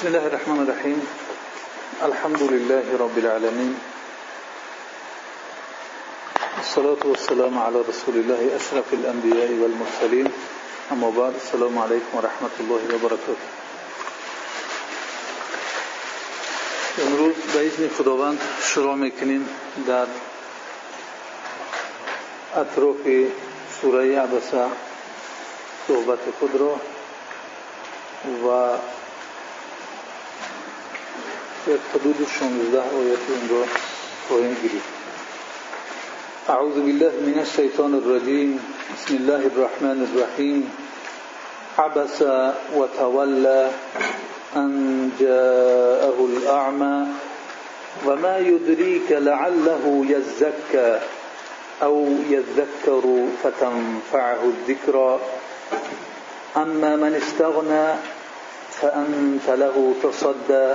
بسم الله الرحمن الرحيم. الحمد لله رب العالمين. الصلاة والسلام على رسول الله أشرف الأنبياء والمرسلين. أما بعد السلام عليكم ورحمة الله وبركاته. امروز به اذن خداوند شروع میکنیم در اطراف سوره عبسه صحبت خود را و حدود 16 آیت این را خواهیم أعوذ بالله من الشیطان الرجیم بسم الله الرحمن الرحیم عبس وتولى أن جاءه الأعمى. وما يدريك لعله يزكى أو يذكر فتنفعه الذكرى. أما من استغنى فأنت له تصدى.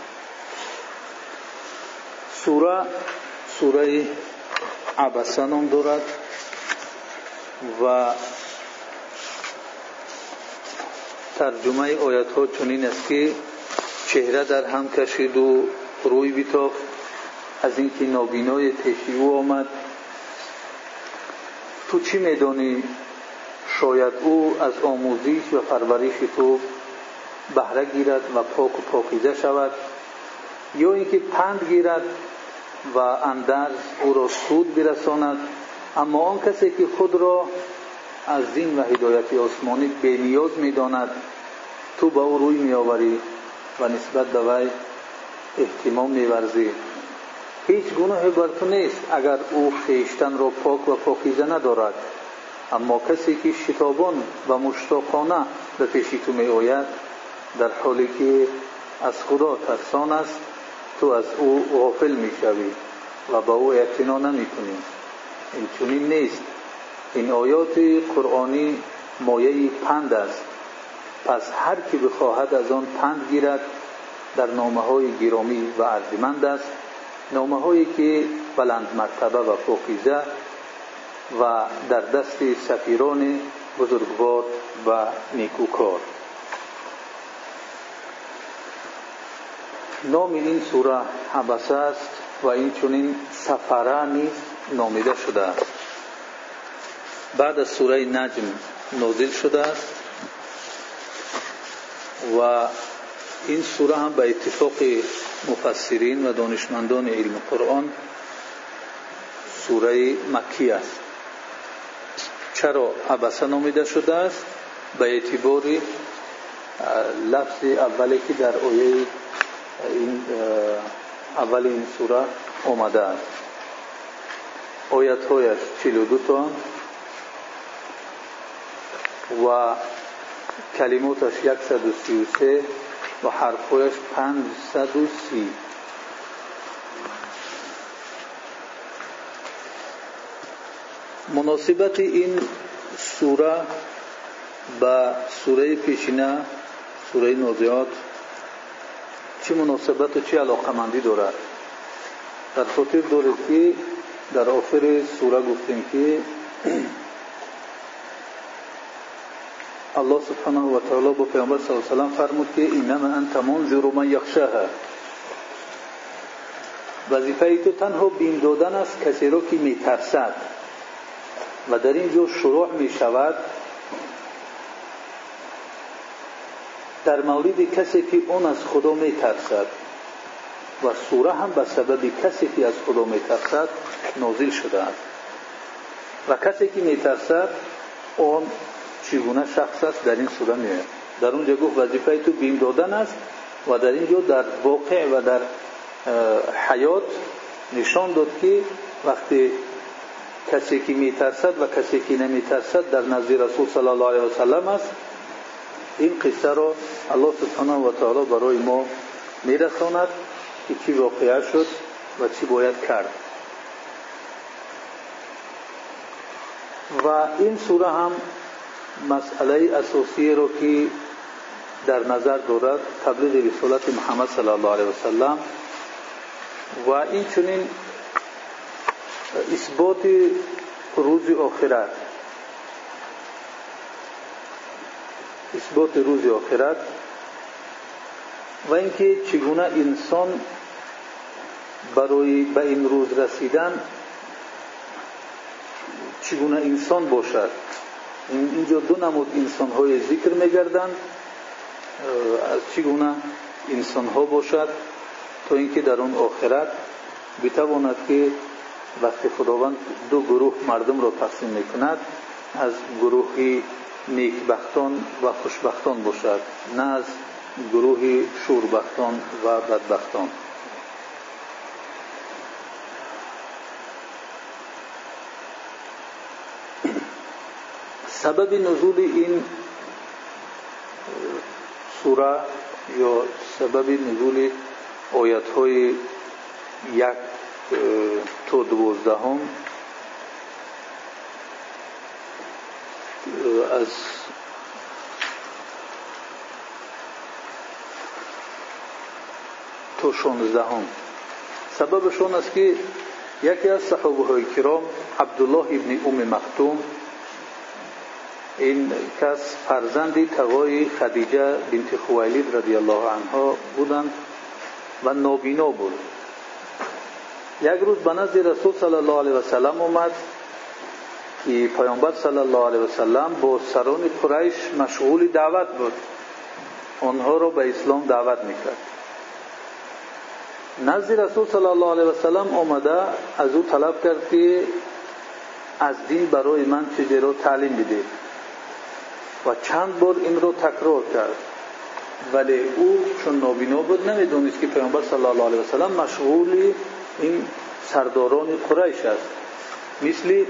سوره عبسه نام دارد و ترجمه آیت ها چنین است که چهره در هم کشید و روی بیتافت. از اینکه نابینای پیشی او آمد. تو چی میدانی؟ شاید او از آموزش و پرورش تو بهره گیرد و پاک و پاکیزه شود. یا اینکه پند گیرد و اندرز او را سود برساند اما آن کسی که خود را از دین و هدایت آسمانی بینیاز می‌داند تو به او روی میآوری و نسبت به وی احتمام میورزی. هیچ گناهی بر تو نیست اگر او خویشتن را پاک و پاکیزه ندارد. اما کسی که شتابان و مشتاقانه به پیشی تو میآید در حالی که از خدا ترسان است تو از او غافل می‌شوی و به او اعتنا نمی‌کنی. این چنین نیست. این آیات قرآنی مایه پند است. پس هر کی بخواهد از آن پند گیرد در نامه های گرامی و ارجمند است. نامه هایی که بلند مرتبه و پاکیزه و در دست سفیران بزرگوار و نیکوکار. نام این سوره حبسه است و این چنین سفره نیز نامیده شده است. بعد از سوره نجم نازل شده است و این سوره هم به اتفاق مفسرین و دانشمندان علم قرآن سوره مکی است. چرا عبسه نامیده شده است؟ به اعتبار لفظ اولی که در آیه این اول این سوره آمده است. آیت هایش 42 تا و کلماتش 133 و حرفهایش 530 مناسبت این سوره با سوره پیشینه سوره نازیات چه مناسبت و چه علاقمندی دارد در خاطر دارد که در آخر سوره گفتیم که الله سبحانه و تعالی با پیامبر صلی الله علیه و فرمود که انما انت منذر من یخشاها. وظیفه تو تنها بیم دادن است کسی را که میترسد و در اینجا شروع می شود در مورد کسی که اون از خدا می ترسد و سوره هم به سبب کسی که از خدا می ترسد نازل شده است. و کسی که می ترسد اون چگونه شخص است در این سوره می در اونجا گفت وظیفه تو بیم دادن است و در اینجا در واقع و در حیات نشان داد که وقتی کسی که می ترسد و کسی که نمی ترسد در نزد رسول صلی الله علیه و سلم است این قصه را الله سبحانه و تعالی برای ما میرساند که چی واقعه شد و چی باید کرد. و این سوره هم مسئله اساسی رو که در نظر دارد تبلیغ رسالت محمد صلی الله علیه وسلم و این چنین اثبات روز آخرت. اثبات روز آخرت و اینکه چگونه انسان برای به این روز رسیدن چگونه انسان باشد. اینجا دو نمود انسان های ذکر میگردند از چگونه انسان ها باشد تا اینکه در اون آخرت بتواند که وقتی خداوند دو گروه مردم را تقسیم می‌کند از گروهی نیکبختان و خوشبختان باشد نه از گروه شوربختان و بدبختان. سبب نزول این سوره یا سبب نزول آیت های یک تا دوازدهم از تا شانزدهم. سببشون است که یکی از صحابه های کرام عبدالله ابن ام مختوم این کس فرزندی تقای خدیجه بنت خویلید رضی الله عنها بودند و نابینا بود. یک روز به نزد رسول صلی الله علیه و سلم اومد که پیامبر صلی الله علیه و سلم با سران قریش مشغول دعوت بود. آنها را به اسلام دعوت می‌کرد. نزد رسول صلی الله علیه و سلم آمده از او طلب کرد که از دین برای من چیزی را تعلیم بده. و چند بار این رو تکرار کرد. ولی او چون نابینا بود نمی‌دونست که پیامبر صلی الله علیه و سلم مشغول این سرداران قریش است. مثل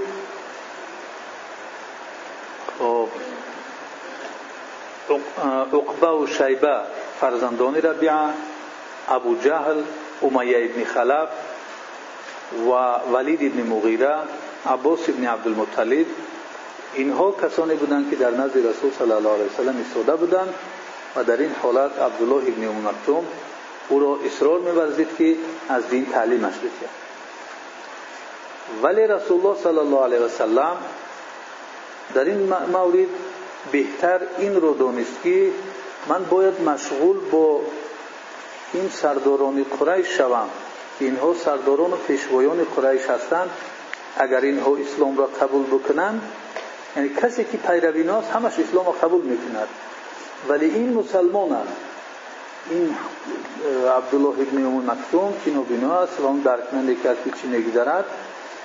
عقبه و شیبه فرزندان ربیعه ابو جهل امیه ابن خلف و ولید ابن مغیره عباس ابن عبدالمطلب اینها کسانی بودند که در نزد رسول صلی الله علیه وسلم ایستاده بودند و در این حالت عبدالله ابن ام مکتوم او را اصرار می‌ورزید که از دین تعلیمش بده ولی رسول الله صلی الله علیه وسلم در این مورد بهتر این رو دانست که من باید مشغول با این سرداران قریش شوم. اینها سرداران و پیشوایان قریش هستند. اگر اینها اسلام را قبول بکنند یعنی کسی که پیرویناست همش اسلام را قبول می‌کند. ولی این مسلمان است. این عبدالله ابن ام مکتوم که نوبینا است و اون که چی نگذرد.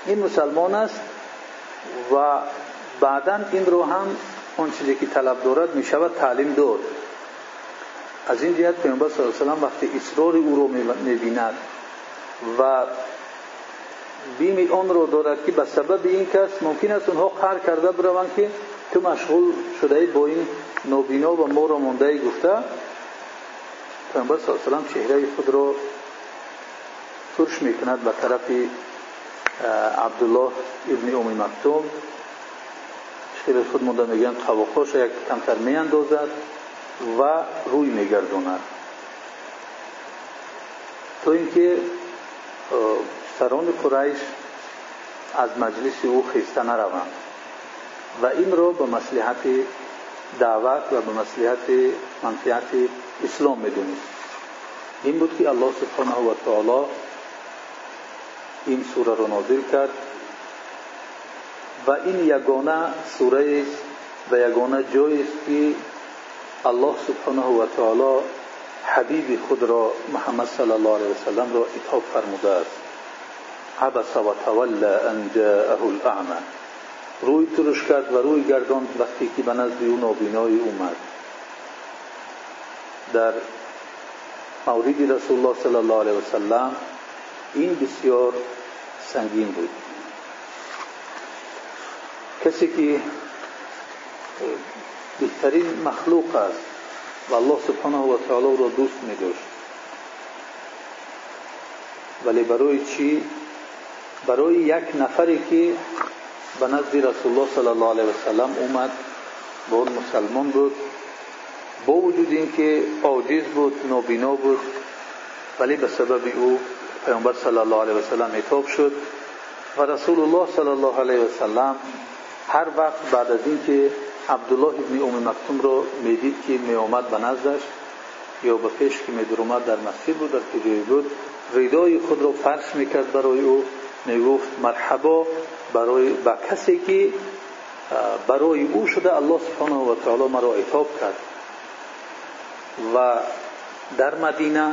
این مسلمان است و بعدا این رو هم اون چیزی که طلب دارد می شود تعلیم داد. از این جهت پیامبر صلی الله علیه و وقتی اصرار او رو می‌بیند و بیم آن رو دارد که به سبب این کس ممکن است اونها قهر کرده بروند که تو مشغول شده با این نابینا و ما را مانده گفته. پیامبر صلی الله علیه چهره خود را ترش می‌کند به طرف عبدالله ابن ام مکتوم. شیر خود مونده میگن قواقاش یک کمتر میاندازد و روی میگردوند تو اینکه سران قریش از مجلس او خیسته نروند و این را به مصلحت دعوت و به مصلحت منفعت اسلام می‌دونید این بود که الله سبحانه و تعالی این سوره را نازل کرد. و این یگانه سوره است و یگانه جای است که الله سبحانه و تعالی حبیب خود را محمد صلی الله علیه وسلم را اتحاب فرموده است. عبس و تولا ان جاءه الاعمى. روی ترش کرد و روی گرداند وقتی که به نزد او نابینای اومد. در مورد رسول الله صلی الله علیه وسلم این بسیار سنگین بود. کسی که بهترین مخلوق است و الله سبحانه و تعالی را دوست می داشت ولی برای چی؟ برای یک نفری که به نزد رسول الله صلی الله علیه وسلم اومد با اون مسلمان بود با وجود اینکه عاجز بود نابینا بود ولی به سبب او پیامبر صلی الله علیه وسلم اتاب شد و رسول الله صلی الله علیه وسلم هر وقت بعد از اینکه عبدالله ابن ام مکتوم رو می‌دید که می آمد به نزدش یا به پیش که می در مسجد بود در کجایی بود ریدای خود رو فرش می‌کرد برای او. می‌گفت مرحبا برای با کسی که برای او شده الله سبحانه و تعالی مرا عتاب کرد. و در مدینه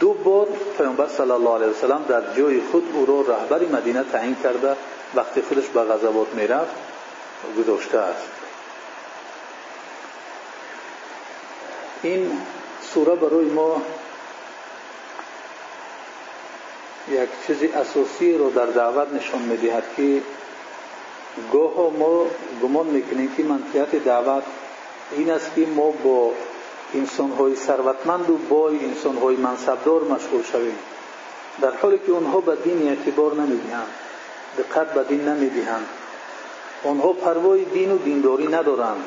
دو بار پیامبر صلی الله علیه وسلم در جای خود او را رهبر مدینه تعیین کرده. وقتی خودش به غزوات می‌رفت گذاشته است. این سوره برای ما یک چیز اساسی رو در دعوت نشان می‌دهد که گاه ما گمان می‌کنیم که منطقیت دعوت این است که ما با انسان های ثروتمند و با انسان های منصبدار مشغول شویم. در حالی که اونها به دین اعتبار نمی‌دهند دقت به دین نمی‌دهند. آنها پروای دین و دینداری ندارند.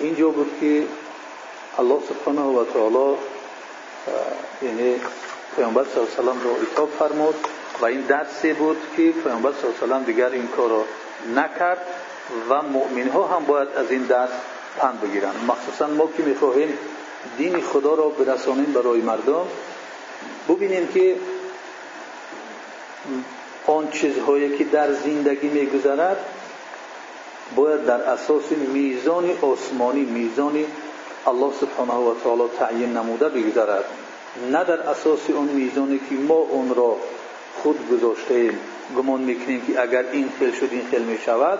اینجا بود که الله سبحانه و تعالی یعنی پیامبر صلی الله علیه و رو اتاب فرمود و این درسی بود که پیامبر صلی الله علیه و دیگر این کار رو نکرد و مؤمن هم باید از این درس پند بگیرند. مخصوصا ما که می‌خواهیم دین خدا را برسانیم برای مردم ببینیم که آن چیزهایی که در زندگی میگذرد باید در اساس میزان آسمانی میزان الله سبحانه و تعالی تعیین نموده بگذرد. نه در اساس اون میزانی که ما اون را خود گذاشته گمان می‌کنیم که اگر این خیل شد این خیل می‌شود.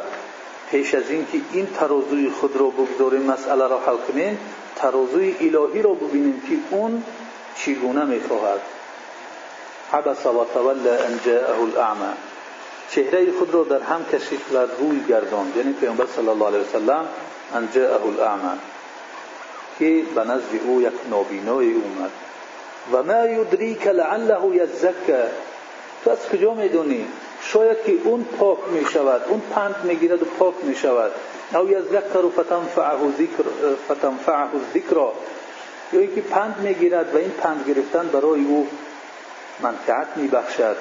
پیش از این که این ترازوی خود را بگذاریم مسئله را حل کنیم ترازوی الهی را ببینیم که اون چگونه می‌خواهد. عبس و تولى ان جاءه الاعمى چهره خود را در هم کشید و روی گرداند. یعنی پیامبر صلی الله علیه وسلم ان جاءه الاعمى که به نزد او یک نابینای اومد. و ما یدریک لعله یزکه. تو از کجا می‌دونی شاید که اون پاک می شود اون پند می‌گیرد و پاک می شود او یذکر فتنفعه ذکر فتنفعه الذکر. یا اینکه پند می‌گیرد و این پند گرفتن برای او منفعت میبخشد.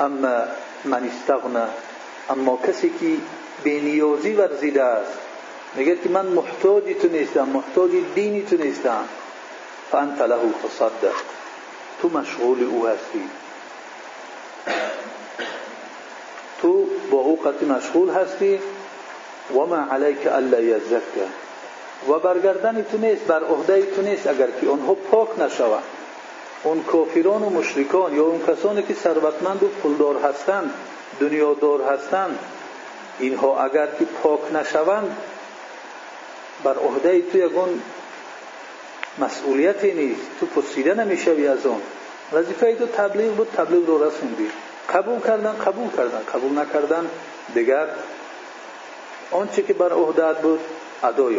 اما من استغنى. اما کسی که بینیازی ورزیده است میگه که من محتاجی تو نیستم محتاجی دینی تو نیستم. فانت له تصدق تو مشغول او هستی. تو با او قطعی مشغول هستی. و ما علیک الا یزکه. و برگردن تو نیست بر عهده تو نیست اگر که آنها پاک نشوند. اون کافران و مشرکان یا اون کسانی که ثروتمند و پولدار هستند دنیادار هستند اینها اگر که پاک نشوند بر عهده تو یگون مسئولیتی نیست تو پرسیده نمی‌شوی از اون وظیفه تو تبلیغ بود تبلیغ رو رسوندی قبول کردن قبول کردن. قبول نکردن دیگر آنچه که بر عهدت بود ادا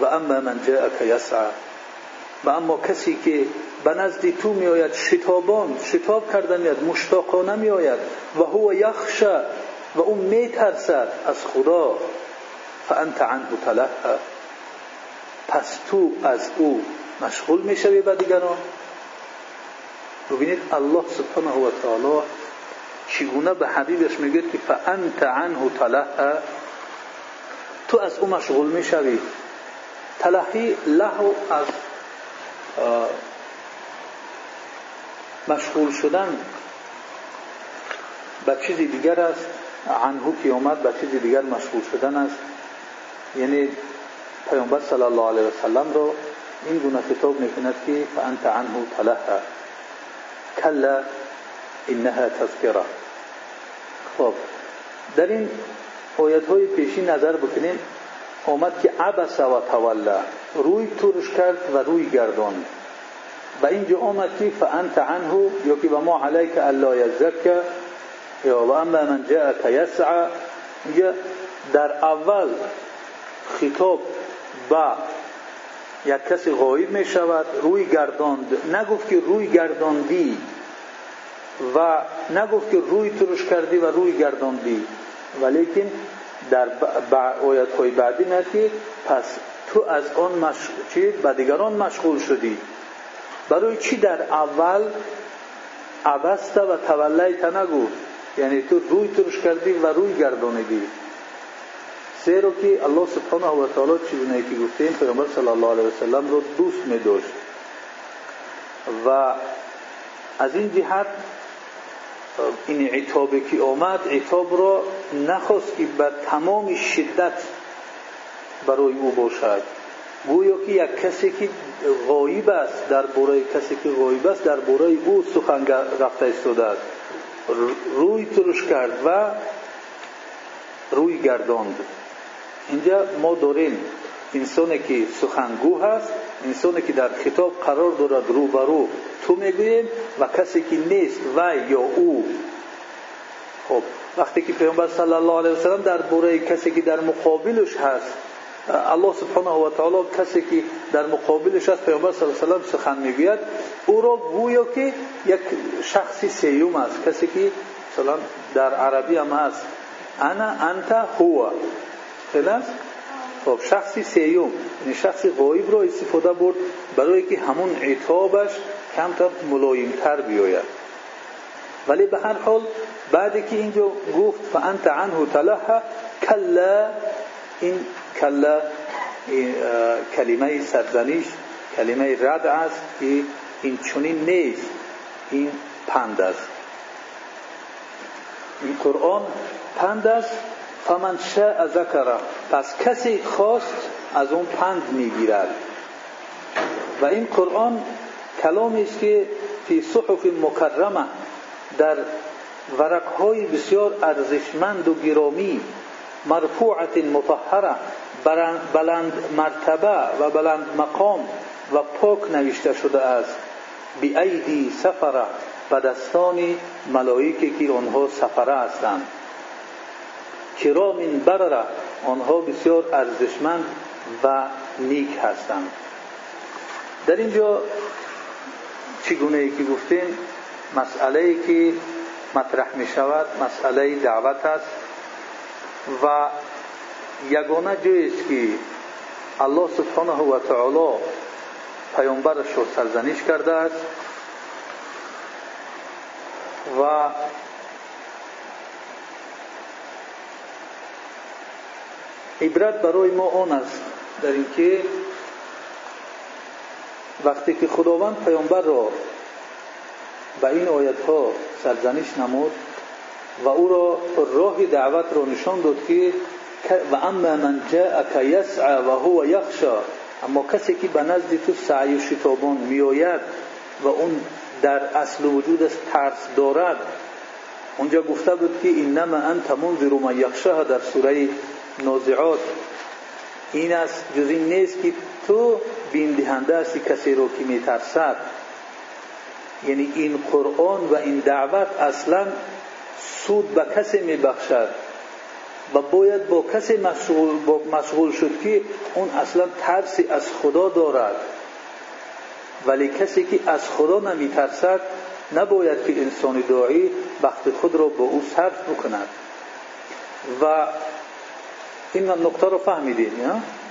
و اما من جاءک یسعى و اما کسی که به نزد تو میآید شتابان شتاب کردن میاد مشتاقانه میآید. و هو یخشى و اون میترسد از خدا. فانت عنه تلهى پس تو از او مشغول می‌شوی به دیگران. ببینید الله سبحانه و تعالی چگونه به حبیبش میگه که فانت عنه تلهى تو از او مشغول می‌شوی. تلهی لهو از مشغول شدن به چیزی دیگر است. عنه که اومد به چیزی دیگر مشغول شدن است. یعنی پیامبر صلی الله علیه وسلم رو این گونه خطاب می‌کند که فانت عنه تلهى کلا انها تذکره خب در این آیت های پیشی نظر بکنیم. آمد که عبس و تولا روی ترش کرد و روی گردان. و اینجا آمد که فانت عنه یا که ما علیک الا یزکه یا و اما من جاءک یسعى. اینجا در اول خطاب با یک کسی غایب می شود روی گرداند نگفت که روی گرداندی و نگفت که روی ترش کردی و روی گرداندی. ولیکن در آیت های بعدی میاد که پس تو از آن مش... چی؟ به دیگران مشغول شدی. برای چی در اول عبست و تولیت نگو؟ یعنی تو روی ترش کردی و روی گردانیدی. زیرا که الله سبحانه و تعالی چیزی که گفتیم پیامبر صلی الله علیه و رو دوست می داشت و از این جهت این عتابی که آمد عتاب را نخواست که به تمام شدت برای او باشد. گویا که یک کسی که غایب است در باره کسی که غایب است در باره او سخن رفته استوده است. روی ترش کرد و روی گرداند. اینجا ما داریم انسانی که سخنگو هست انسانی که در خطاب قرار دارد رو برو تو می‌گوییم و کسی که نیست و یا او. خب وقتی که پیامبر صلی الله علیه و سلم در باره کسی که در مقابلش هست الله سبحانه و تعالی کسی که در مقابلش است پیامبر صلی الله علیه و سلم سخن می‌گوید او را گویا که یک شخصی سیوم است کسی که مثلا در عربی هم هست. انا انت هو خلاص خب شخصی سیوم یعنی شخصی غایب را استفاده برد برای که همون عتابش کمتر ملایمتر بیاید. ولی به هر حال بعدی که اینجا گفت فانت عنه تلهی کلا این کلا کلمه سرزنش کلمه رد است که این چنین نیست این پند است. این قرآن پند است فمن شاء ذکره. پس کسی خواست از اون پند می‌گیرد. و این قرآن کلامی است که فی صحف مکرمه در ورقهای بسیار ارزشمند و گرامی مرفوعت مطهره بلند مرتبه و بلند مقام و پاک نوشته شده است. بی ایدی سفره به دستان ملائکه که آنها سفره هستند. کرام برره آنها بسیار ارزشمند و نیک هستند. در اینجا چگونه ای که گفتیم؟ مسئله ای که مطرح می شود مسئله دعوت است و یگانه جایی است که الله سبحانه و تعالی پیامبرش را سرزنش کرده است و عبرت برای ما آن است در اینکه وقتی که خداوند پیامبر را به این آیت ها سرزنش نمود و او را راه دعوت را نشان داد که و اما من جاءک یسعى و هو یخشا اما کسی که به نزد تو سعی و شتابان میآید و اون در اصل وجودش ترس دارد. اونجا گفته بود که انما انت منذر من یخشاها در سوره نازعات. این است جز این نیست که تو بین دهنده هستی کسی رو که میترسد. یعنی این قرآن و این دعوت اصلا سود به کسی میبخشد و باید با کسی مشغول, مشغول شد که اون اصلا ترسی از خدا دارد. ولی کسی که از خدا نمیترسد نباید که انسان داعی وقت خود را با او صرف بکند. و این نقطه رو فهمیدین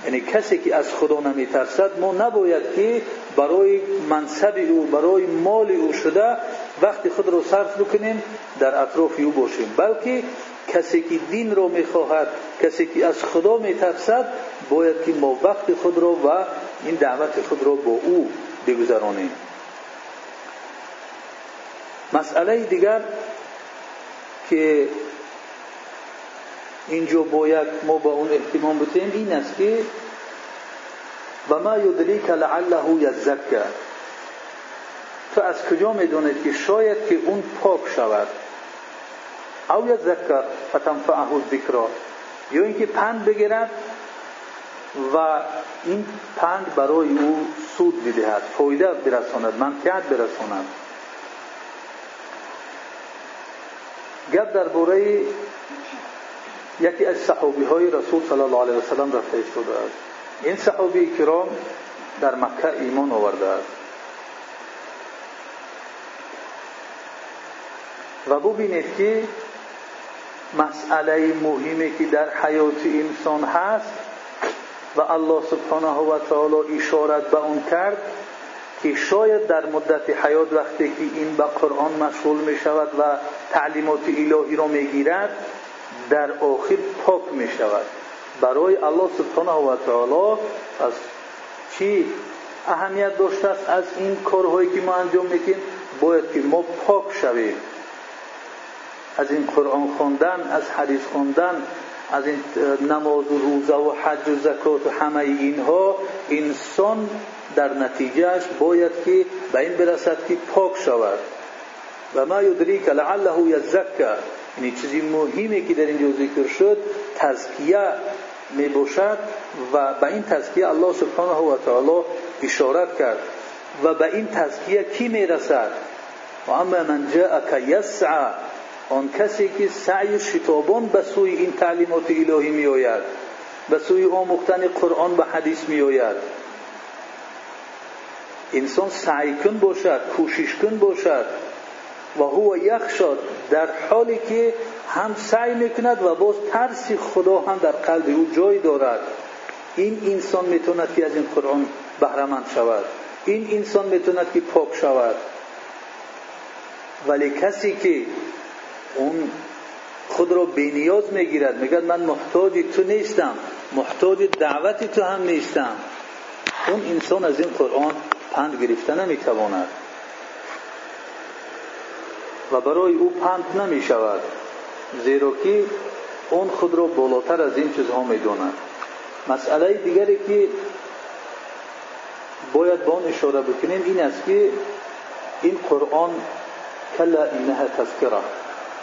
یعنی کسی که از خدا نمیترسد ما نباید که برای منصب او برای مال او شده وقتی خود رو صرف بکنیم در اطراف او باشیم. بلکه کسی که دین رو می‌خواهد کسی که از خدا میترسد باید که ما وقت خود رو و این دعوت خود رو با او بگذرانیم. مسئله دیگر که اینجا باید ما با اون احتمام بتیم این است که و ما یدریک لعله یزکه تو از کجا می‌دونید که شاید که اون پاک شود؟ او یذکر فتنفعه الذکرا یا اینکه پند بگیرد و این پند برای او سود بدهد فایده برساند منفعت برساند. گپ درباره یکی از صحابی های رسول صلی الله علیه و سلم رفته شده است. این صحابی کرام در مکه ایمان آورده است. و ببینید که مسئله مهمی که در حیات انسان هست و الله سبحانه و تعالی اشارت به اون کرد که شاید در مدت حیات وقتی که این به قرآن مشغول می شود و تعلیمات الهی را می گیرد در آخر پاک می شود برای الله سبحانه و تعالی از چی اهمیت داشته است؟ از این کارهایی که ما انجام می‌کنیم باید که ما پاک شویم. از این قرآن خوندن از حدیث خوندن از این نماز و روزه و حج و زکات و همه اینها انسان در نتیجهش باید که به این برسد که پاک شود. و ما یدریک لعله یزکه یعنی چیزی مهمی که در اینجا ذکر شد تزکیه می باشد و به این تزکیه الله سبحانه و تعالی اشارت کرد. و به این تزکیه کی می رسد و اما من جاءک یسعى آن کسی که سعی شتابان به سوی این تعلیمات الهی می آید به سوی آموختن قرآن و حدیث می آید انسان سعی کن باشد کوشش کن باشد. و هو یخشاد در حالی که هم سعی می‌کند و باز ترس خدا هم در قلب او جای دارد. این انسان می‌توند که از این قرآن بهرمند شود. این انسان می‌توند که پاک شود. ولی کسی که اون خود را بینیاز می‌گیرد میگد من محتاج تو نیستم محتاج دعوت تو هم نیستم. اون انسان از این قرآن پند گرفته نمی‌تواند. و برای او پند نمی شود زیرا که اون خود را بالاتر از این چیزها می‌داند. مسئله دیگری که باید با آن اشاره بکنیم این است که این قرآن کلا اینها تذکره.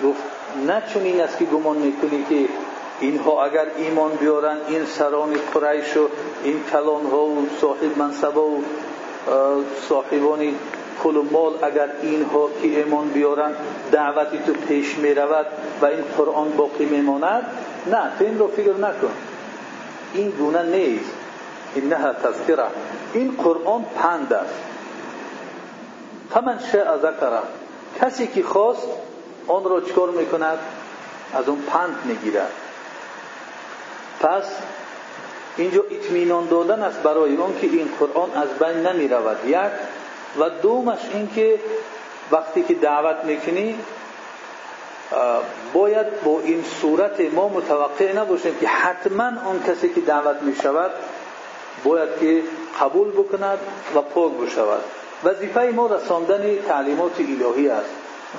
گفت نه چون این است که گمان می‌کنی که اینها اگر ایمان بیارن این سران قریش و این کلان ها و صاحب منصبه و صاحبان پول و مال اگر اینها که ایمان بیارن دعوتی تو پیش می رود و این قرآن باقی میماند نه تو این رو فکر نکن. این گونه نیست. اینها تذکره. این قرآن پند است. فمن شاء ذکره. کسی که خواست آن را چکار می‌کند؟ از اون پند می‌گیرد. پس اینجا اطمینان دادن است برای اون که این قرآن از بین نمی رود یک و دومش این که وقتی که دعوت می‌کنی باید با این صورت ما متوقع نباشیم که حتما آن کسی که دعوت می شود باید که قبول بکند و پاک بشود. وظیفه ما رساندن تعلیمات الهی است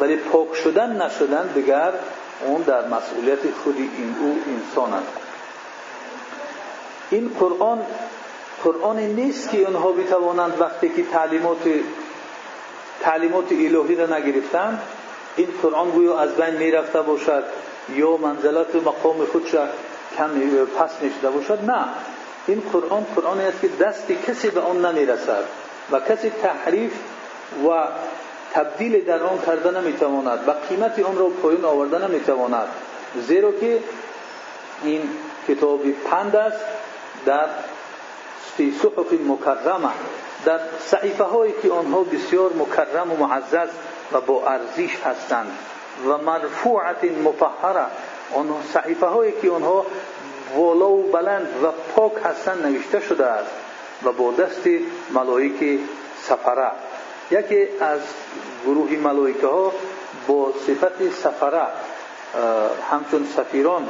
ولی پاک شدن نشدن دیگر اون در مسئولیت خود این او انسان است. این قرآن قرآن نیست که اونها بتوانند وقتی که تعلیمات تعلیمات الهی را نگرفتند این قرآن گویا از بین می‌رفته باشد یا منزلت مقام خودش کم پس نشده باشد؟ نه. این قرآن قرآنی است که دست کسی به آن نمی‌رسد و کسی تحریف و تبدیل در آن کرده نمی‌تواند و قیمت آن را پایین آورده نمی‌تواند. زیرا که این کتاب پند است در فی صحف مکرمه. در صحیفه هایی که آنها بسیار مکرم و معزز و با ارزش هستند و مرفوعت مطهره. آن صحیفه هایی که آنها والا و بلند و پاک هستند نوشته شده است و با دست ملائک سفره. یکی از گروه ملائکه ها با صفت سفره همچون سفیران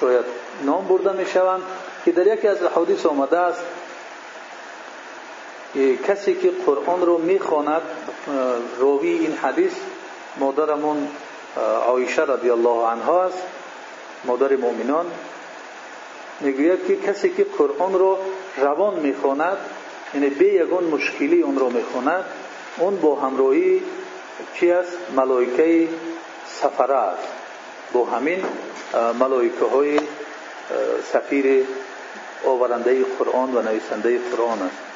شاید نام برده می شوند که در یکی از حدیث آمده است کسی که قرآن رو می‌خواند راوی این حدیث مادرمون عایشه رضی الله عنها است مادر مؤمنان می‌گوید که کسی که قرآن رو روان می‌خواند یعنی به یگان مشکلی اون رو می‌خواند اون با همراهی چی است؟ ملائکه سفره است. با همین ملائکه های سفیر آورنده قرآن و نویسنده قرآن است.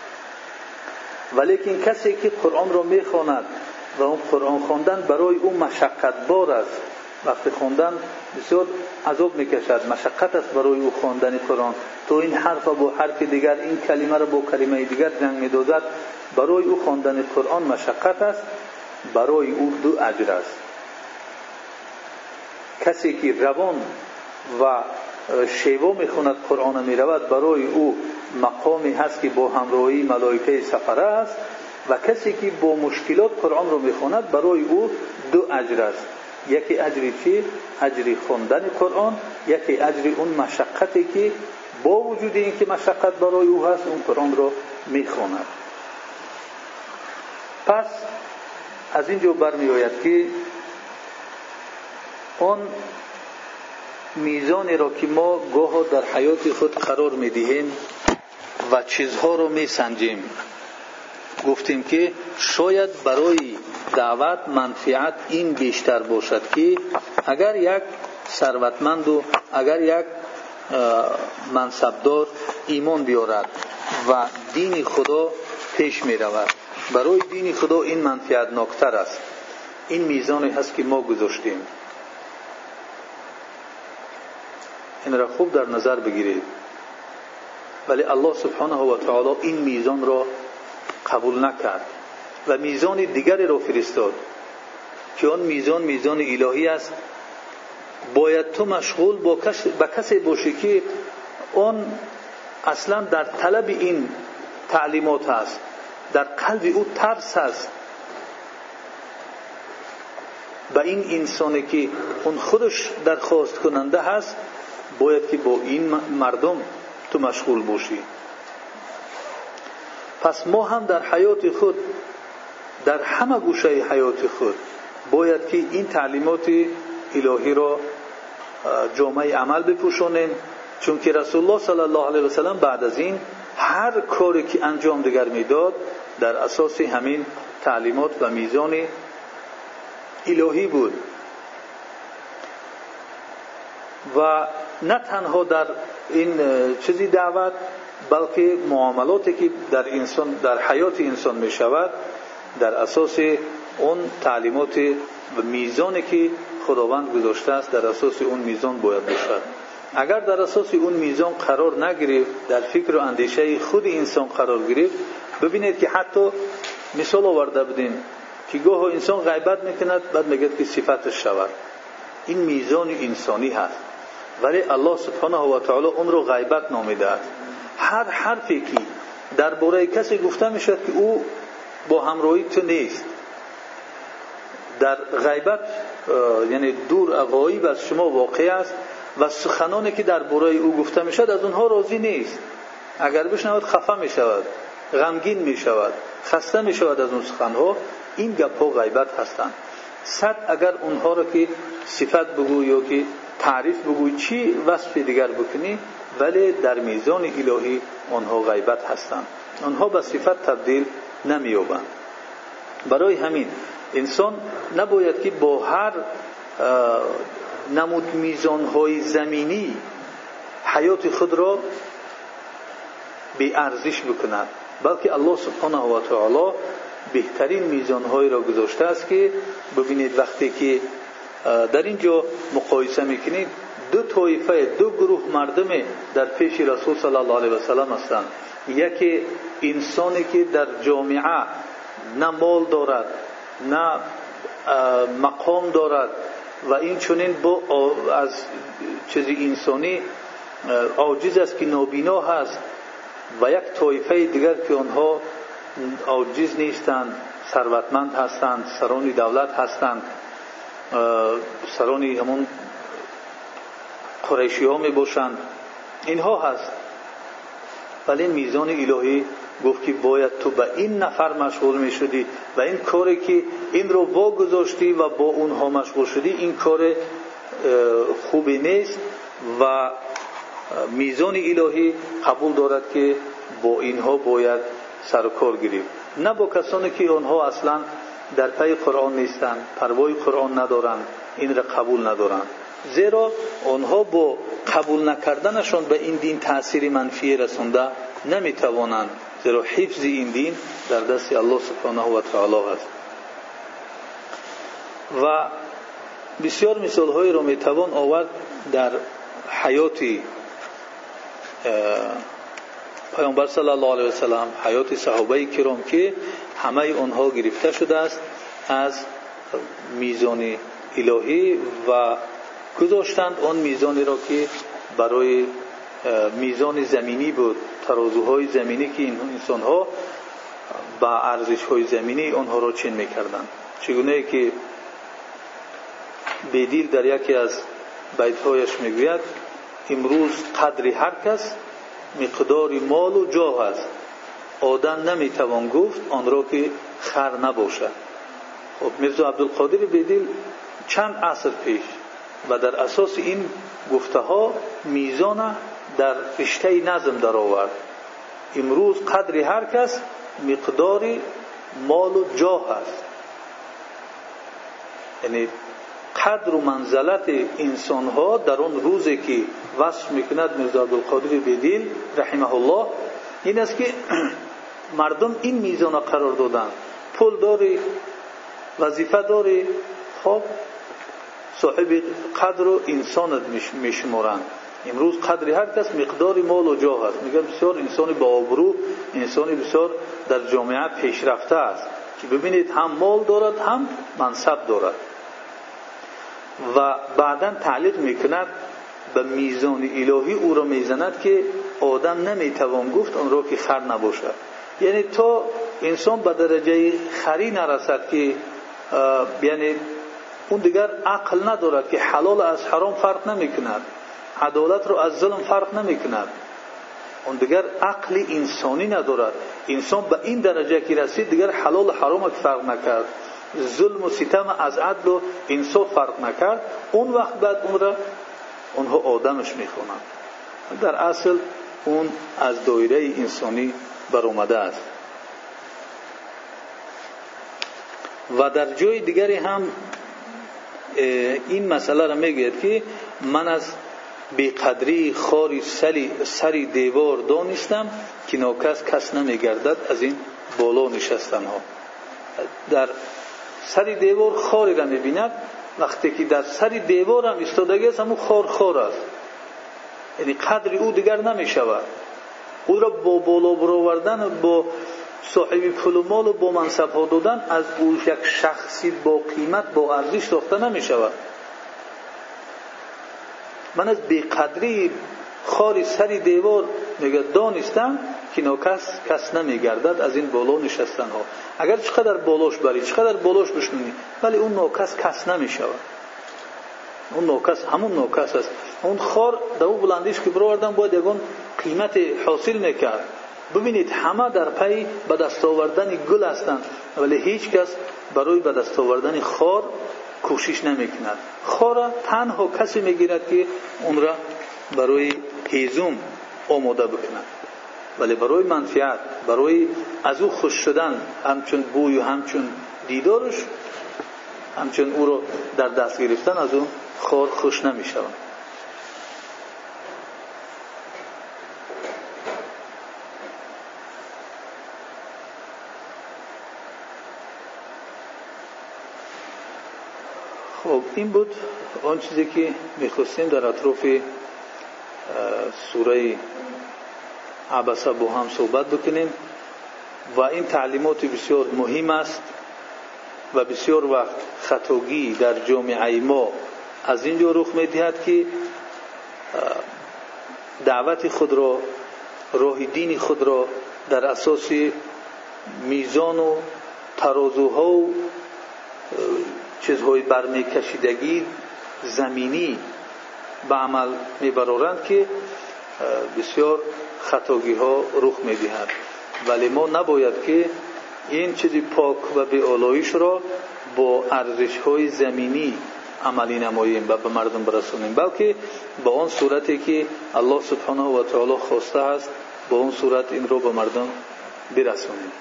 ولیکن کسی که قرآن را می‌خواند و اون قرآن خواندن برای او مشقت بار است. وقتی خوندن بسیار عذاب می‌کشد مشقت است برای او خواندن قرآن. تو این حرف با حرف دیگر این کلمه را با کلمه دیگر جنگ میدازد برای او خواندن قرآن مشقت است برای او دو اجر است. کسی که روان و شیوا می‌خوند قرآن می‌رود برای او مقامی هست که با همراهی ملائکه سفره است و کسی که با مشکلات قرآن رو می‌خواند برای او دو اجر است. یکی اجری چی؟ اجری خوندن قرآن یکی اجری اون مشقتی که با وجود اینکه مشقت برای او هست اون قرآن رو می‌خواند. پس از اینجا برمی آید که اون میزانی را که ما گاه در حیات خود قرار می‌دهیم و چیزها رو میسنجیم. گفتیم که شاید برای دعوت منفعت این بیشتر باشد که اگر یک ثروتمند و اگر یک منصبدار ایمان بیارد و دین خدا پیش می رود برای دین خدا این منفعت ناکتر است. این میزانی هست که ما گذاشتیم. این را خوب در نظر بگیرید ولی الله سبحانه و تعالی این میزان را قبول نکرد و میزان دیگری را فرستاد که آن میزان میزان الهی است. باید تو مشغول با کسی باشی که آن اصلا در طلب این تعلیمات هست در قلب او ترس است. به این انسانی که اون خودش درخواست کننده هست باید که با این مردم تو مشغول باشی. پس ما هم در حیات خود در همه گوشه حیات خود باید که این تعلیمات الهی را جامعه عمل بپوشانیم. چون که رسول الله صلی الله علیه وسلم بعد از این هر کاری که انجام دیگر می‌داد در اساس همین تعلیمات و میزان الهی بود. و نه تنها در این چیزی دعوت بلکه معاملاتی که در انسان در حیات انسان می شود در اساس اون تعلیمات و میزانی که خداوند گذاشته است در اساس اون میزان باید باشد. اگر در اساس اون میزان قرار نگیرید در فکر و اندیشه خود انسان قرار گرفت ببینید که حتی مثال آورده بودیم که گاه انسان غیبت می‌کند بعد میگه که صفتش شود. این میزان انسانی هست. ولی الله سبحانه و تعالی اون رو غیبت نامیده است. هر حرفی که درباره کسی گفته می‌شد که او با همراهی تو نیست. در غیبت یعنی دور غایب از شما واقع است و سخنانی که در برای او گفته می شود از اونها راضی نیست. اگر بشنود خفه می شود غمگین می شود خسته می شود از اون سخنها این گپ ها غیبت هستند. صد اگر اونها را که صفت بگو یا که تعریف بگوی چی وصف دیگر بکنی ولی در میزان الهی آنها غیبت هستند. آنها به صفت تبدیل نمییابند. برای همین انسان نباید که با هر نمود میزانهای زمینی حیات خود را به ارزش بکند بلکه الله سبحانه و تعالی بهترین میزانهایی را گذاشته است که ببینید وقتی که در اینجا مقایسه می‌کنید دو طایفه دو گروه مردم در پیش رسول صلی الله علیه و سلم هستند. یکی انسانی که در جامعه نه مال دارد نه مقام دارد و این چونین با از چیزی انسانی عاجز است که نابینا هست و یک طایفه دیگر که آنها عاجز نیستند ثروتمند هستند سرانی دولت هستند. سرانی همون قریشی ها می باشند اینها هست. ولی میزان الهی گفت که باید تو به این نفر مشغول می شدی و این کاری که این رو واگذاشتی و با اونها مشغول شدی این کار خوبی نیست و میزان الهی قبول دارد که با اینها باید سر و کار نه با کسانی که آنها اصلا در پی قرآن نیستند پروای قرآن ندارند این را قبول ندارند زیرا آنها با قبول نکردنشان به این دین تأثیر منفی رسونده نمی‌توانند زیرا حفظ این دین در دست الله سبحانه و تعالی است. و بسیار مثال هایی را می‌توان آورد در حیات پیامبر صلی الله علیه وسلم حیات صحابه کرام که همه آنها گرفته شده است از میزان الهی و گذاشتند آن میزانی را که برای میزان زمینی بود ترازوهای زمینی که این انسان ها با ارزش های زمینی آنها را چین می‌کردند. چگونه که بدیل در یکی از بیت هایش می‌گوید امروز قدری هر کس مقدار مال و جاه است. آدم نمی‌توان گفت آن را که خر نباشد. خب میرزا عبدالقادر بدیل چند عصر پیش و در اساس این گفته ها میزان در رشته نظم در آورد امروز قدر هر کس مقدار مال و جاه است. یعنی قدر منزلت انسان ها در اون روزی که وصف می‌کند میرزا عبدالقادر بدیل رحمه الله این است که مردم این میزان قرار دادن. پول داری وظیفه داری خب صاحب قدر و انسانت میشمارند امروز قدر هر کس مقدار مال و جاه است میگه بسیار انسان با آبرو انسان بسیار در جامعه پیشرفته است. که ببینید هم مال دارد هم منصب دارد. و بعدا تعلیق می‌کند به میزان الهی او را می‌زند که آدم نمی‌توان گفت آن را که خر نباشد. یعنی تا انسان به درجه خری نرسد که یعنی اون دیگر عقل ندارد که حلال از حرام فرق نمی‌کند عدالت رو از ظلم فرق نمی‌کند. اون دیگر عقل انسانی ندارد. انسان به این درجه که رسید دیگر حلال و حرام فرق نکرد. ظلم و ستم از عدل و انصاف فرق نکرد. اون وقت بعد اون را اونها آدمش می‌خونند در اصل اون از دایره انسانی برآمده است. و در جای دیگری هم این مسئله را می‌گوید که من از بیقدری خاری سری دیوار دانستم که ناکس کس نمیگردد از این بالا نشستن ها. در سری دیوار خاری را می‌بیند وقتی که در سری دیوار هم استادگی است همون خار خار است. یعنی قدری او دیگر نمی‌شود. او را با بالا برآوردن با صاحب پول و مال و با منصب ها دادن از او یک شخصی با قیمت با ارزش ساخته نمی‌شود. من از بیقدری خاری سری دیوار میگه دانستم که ناکس کس نمیگردد از این بالا نشستن ها اگر چقدر بالاش بری چقدر بالاش بشنونی ولی اون ناکس کس نمی‌شود. اون ناکس همون ناکس است. اون خار در او بلندیش که برآوردن باید یگان قیمت حاصل می‌کرد. ببینید همه در پی به دست آوردن گل هستند ولی هیچ کس برای به دست آوردن خار کوشش نمی‌کند. خار تنها کسی می‌گیرد که اون را برای هیزم آماده بکند. ولی برای منفعت برای از او خوش شدن همچون بوی و همچون دیدارش همچون او را در دست گرفتن از اون خار خوش نمی شود خب این بود آن چیزی که می‌خواستیم در اطراف سوره عبسه با هم صحبت بکنیم و این تعلیمات بسیار مهم است و بسیار وقت خطاگی در جامعه ما از اینجا رخ می‌دهد که دعوت خود را راه دین خود را در اساس میزان و ترازوها و چیزهای برمیکشیدگی زمینی به عمل میبرارند که بسیار خطاگی ها رخ می‌دهد. ولی ما نباید که این چیزی پاک و به آلایش را با ارزش های زمینی عملی نماییم و به مردم برسونیم بلکه با آن صورتی که الله سبحانه و تعالی خواسته است با اون صورت این رو به مردم برسونیم.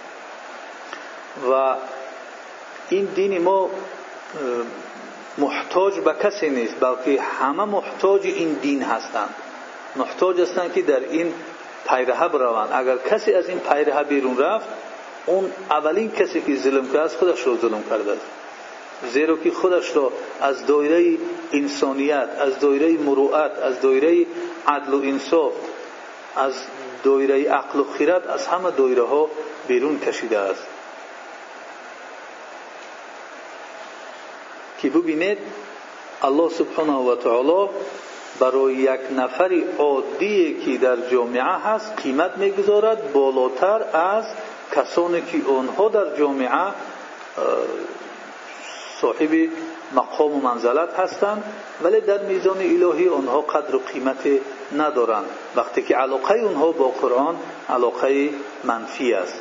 و این دین ما محتاج به کسی نیست بلکه همه محتاج این دین هستند. محتاج هستند که در این پیره بروند اگر کسی از این پیره بیرون رفت اون اولین کسی که ظلم کرده است خودش رو ظلم کرده است. زیرا که خودش را از دایره انسانیت از دایره مروعت از دایره عدل و انصاف از دایره عقل و خیرت از همه دایره ها بیرون کشیده است. که ببینید الله سبحانه و تعالی برای یک نفر عادی که در جامعه هست قیمت می‌گذارد بالاتر از کسانی که آنها در جامعه صاحب مقام و منزلت هستند ولی در میزان الهی آنها قدر و قیمت ندارند. وقتی که علاقه آنها با قرآن علاقه منفی است.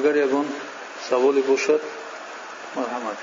اگر یگان سوالی باشد مرحمت